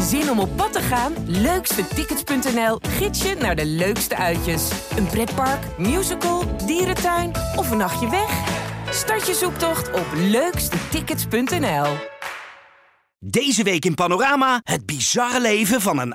Zin om op pad te gaan? Leukstetickets.nl gids je naar de leukste uitjes. Een pretpark, musical, dierentuin of een nachtje weg? Start je zoektocht op leukstetickets.nl. Deze week in Panorama het bizarre leven van een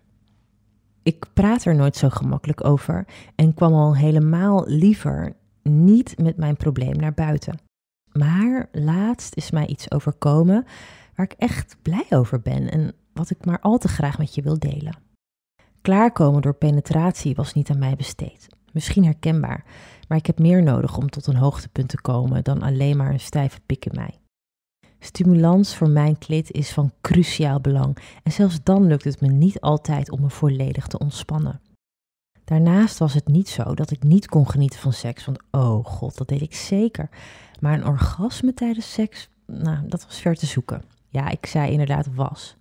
Ik praat er nooit zo gemakkelijk over en kwam al helemaal liever niet met mijn probleem naar buiten. Maar laatst is mij iets overkomen waar ik echt blij over ben en wat ik maar al te graag met je wil delen. Klaarkomen door penetratie was niet aan mij besteed. Misschien herkenbaar, maar ik heb meer nodig om tot een hoogtepunt te komen dan alleen maar een stijve pik in mij. Stimulans voor mijn klit is van cruciaal belang en zelfs dan lukt het me niet altijd om me volledig te ontspannen. Daarnaast was het niet zo dat ik niet kon genieten van seks, want oh god, dat deed ik zeker. Maar een orgasme tijdens seks, nou, dat was ver te zoeken. Ja, ik zei inderdaad was.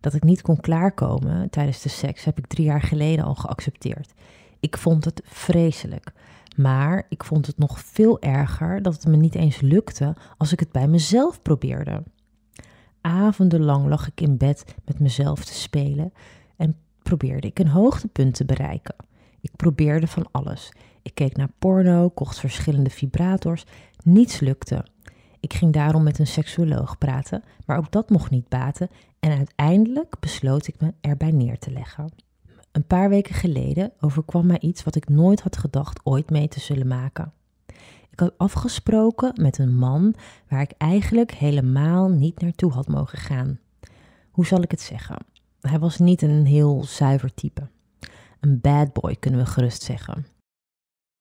Dat ik niet kon klaarkomen tijdens de seks heb ik drie jaar geleden al geaccepteerd. Ik vond het vreselijk. Maar ik vond het nog veel erger dat het me niet eens lukte als ik het bij mezelf probeerde. Avondenlang lag ik in bed met mezelf te spelen en probeerde ik een hoogtepunt te bereiken. Ik probeerde van alles. Ik keek naar porno, kocht verschillende vibrators. Niets lukte. Ik ging daarom met een seksuoloog praten, maar ook dat mocht niet baten en uiteindelijk besloot ik me erbij neer te leggen. Een paar weken geleden overkwam mij iets wat ik nooit had gedacht ooit mee te zullen maken. Ik had afgesproken met een man waar ik eigenlijk helemaal niet naartoe had mogen gaan. Hoe zal ik het zeggen? Hij was niet een heel zuiver type. Een bad boy kunnen we gerust zeggen.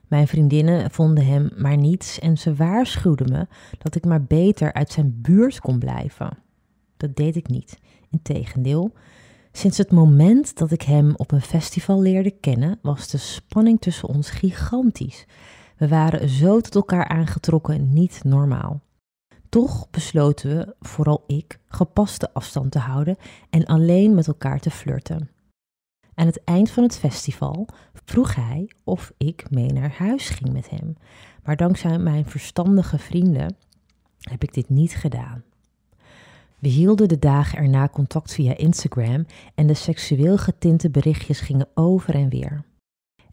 Mijn vriendinnen vonden hem maar niets en ze waarschuwden me dat ik maar beter uit zijn buurt kon blijven. Dat deed ik niet. Integendeel, sinds het moment dat ik hem op een festival leerde kennen, was de spanning tussen ons gigantisch. We waren zo tot elkaar aangetrokken, niet normaal. Toch besloten we, vooral ik, gepaste afstand te houden en alleen met elkaar te flirten. Aan het eind van het festival vroeg hij of ik mee naar huis ging met hem, maar dankzij mijn verstandige vrienden heb ik dit niet gedaan. We hielden de dagen erna contact via Instagram en de seksueel getinte berichtjes gingen over en weer.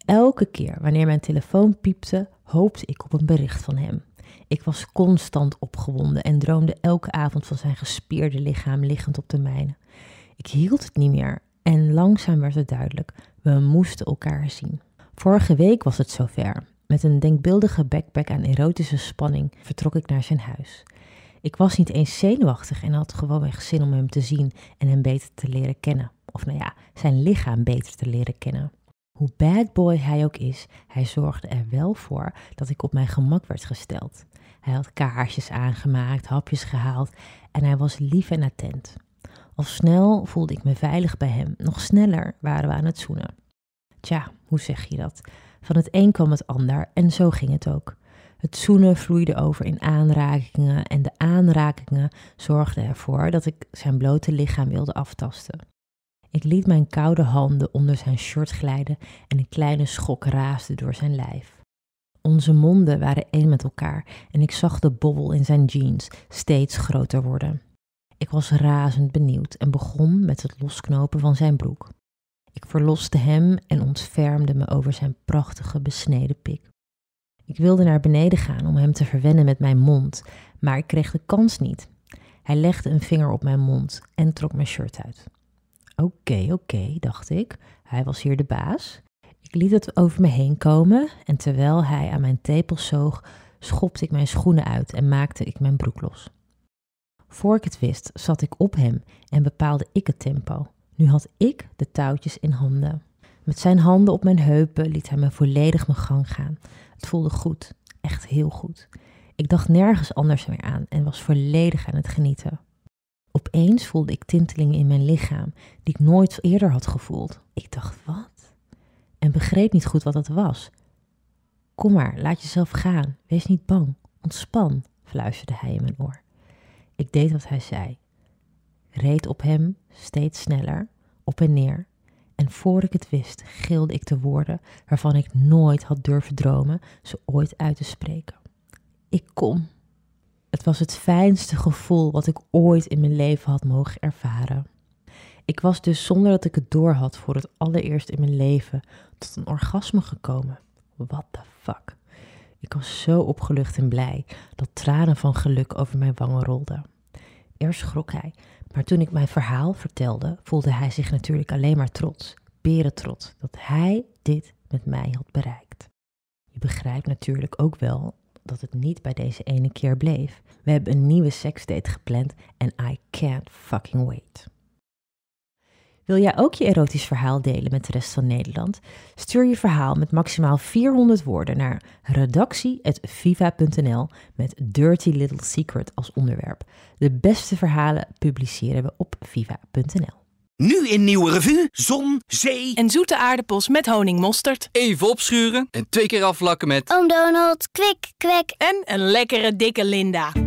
Elke keer wanneer mijn telefoon piepte, hoopte ik op een bericht van hem. Ik was constant opgewonden en droomde elke avond van zijn gespierde lichaam liggend op de mijne. Ik hield het niet meer en langzaam werd het duidelijk, we moesten elkaar zien. Vorige week was het zover. Met een denkbeeldige backpack aan erotische spanning vertrok ik naar zijn huis. Ik was niet eens zenuwachtig en had gewoonweg zin om hem te zien en hem beter te leren kennen. Of nou ja, zijn lichaam beter te leren kennen. Hoe bad boy hij ook is, hij zorgde er wel voor dat ik op mijn gemak werd gesteld. Hij had kaarsjes aangemaakt, hapjes gehaald en hij was lief en attent. Al snel voelde ik me veilig bij hem. Nog sneller waren we aan het zoenen. Tja, hoe zeg je dat? Van het een kwam het ander en zo ging het ook. Het zoenen vloeide over in aanrakingen en de aanrakingen zorgden ervoor dat ik zijn blote lichaam wilde aftasten. Ik liet mijn koude handen onder zijn shirt glijden en een kleine schok raasde door zijn lijf. Onze monden waren één met elkaar en ik zag de bobbel in zijn jeans steeds groter worden. Ik was razend benieuwd en begon met het losknopen van zijn broek. Ik verloste hem en ontfermde me over zijn prachtige besneden pik. Ik wilde naar beneden gaan om hem te verwennen met mijn mond, maar ik kreeg de kans niet. Hij legde een vinger op mijn mond en trok mijn shirt uit. Oké, oké, dacht ik. Hij was hier de baas. Ik liet het over me heen komen en terwijl hij aan mijn tepels zoog, schopte ik mijn schoenen uit en maakte ik mijn broek los. Voor ik het wist, zat ik op hem en bepaalde ik het tempo. Nu had ik de touwtjes in handen. Met zijn handen op mijn heupen liet hij me volledig mijn gang gaan. Het voelde goed, echt heel goed. Ik dacht nergens anders meer aan en was volledig aan het genieten. Opeens voelde ik tintelingen in mijn lichaam die ik nooit eerder had gevoeld. Ik dacht, wat? En begreep niet goed wat dat was. Kom maar, laat jezelf gaan. Wees niet bang. Ontspan, fluisterde hij in mijn oor. Ik deed wat hij zei. Reed op hem steeds sneller, op en neer. En voor ik het wist, gilde ik de woorden waarvan ik nooit had durven dromen ze ooit uit te spreken. Ik kom. Het was het fijnste gevoel wat ik ooit in mijn leven had mogen ervaren. Ik was dus zonder dat ik het door had voor het allereerst in mijn leven tot een orgasme gekomen. What the fuck? Ik was zo opgelucht en blij dat tranen van geluk over mijn wangen rolden. Eerst schrok hij, maar toen ik mijn verhaal vertelde, voelde hij zich natuurlijk alleen maar trots, trots, dat hij dit met mij had bereikt. Je begrijpt natuurlijk ook wel dat het niet bij deze ene keer bleef. We hebben een nieuwe seksdate gepland en I can't fucking wait. Wil jij ook je erotisch verhaal delen met de rest van Nederland? Stuur je verhaal met maximaal 400 woorden naar redactie.viva.nl met Dirty Little Secret als onderwerp. De beste verhalen publiceren we op viva.nl. Nu in Nieuwe Revue, zon, zee en zoete aardappels met honingmosterd. Even opschuren en twee keer afvlakken met... Oom Donald, kwik, kwek. En een lekkere dikke Linda.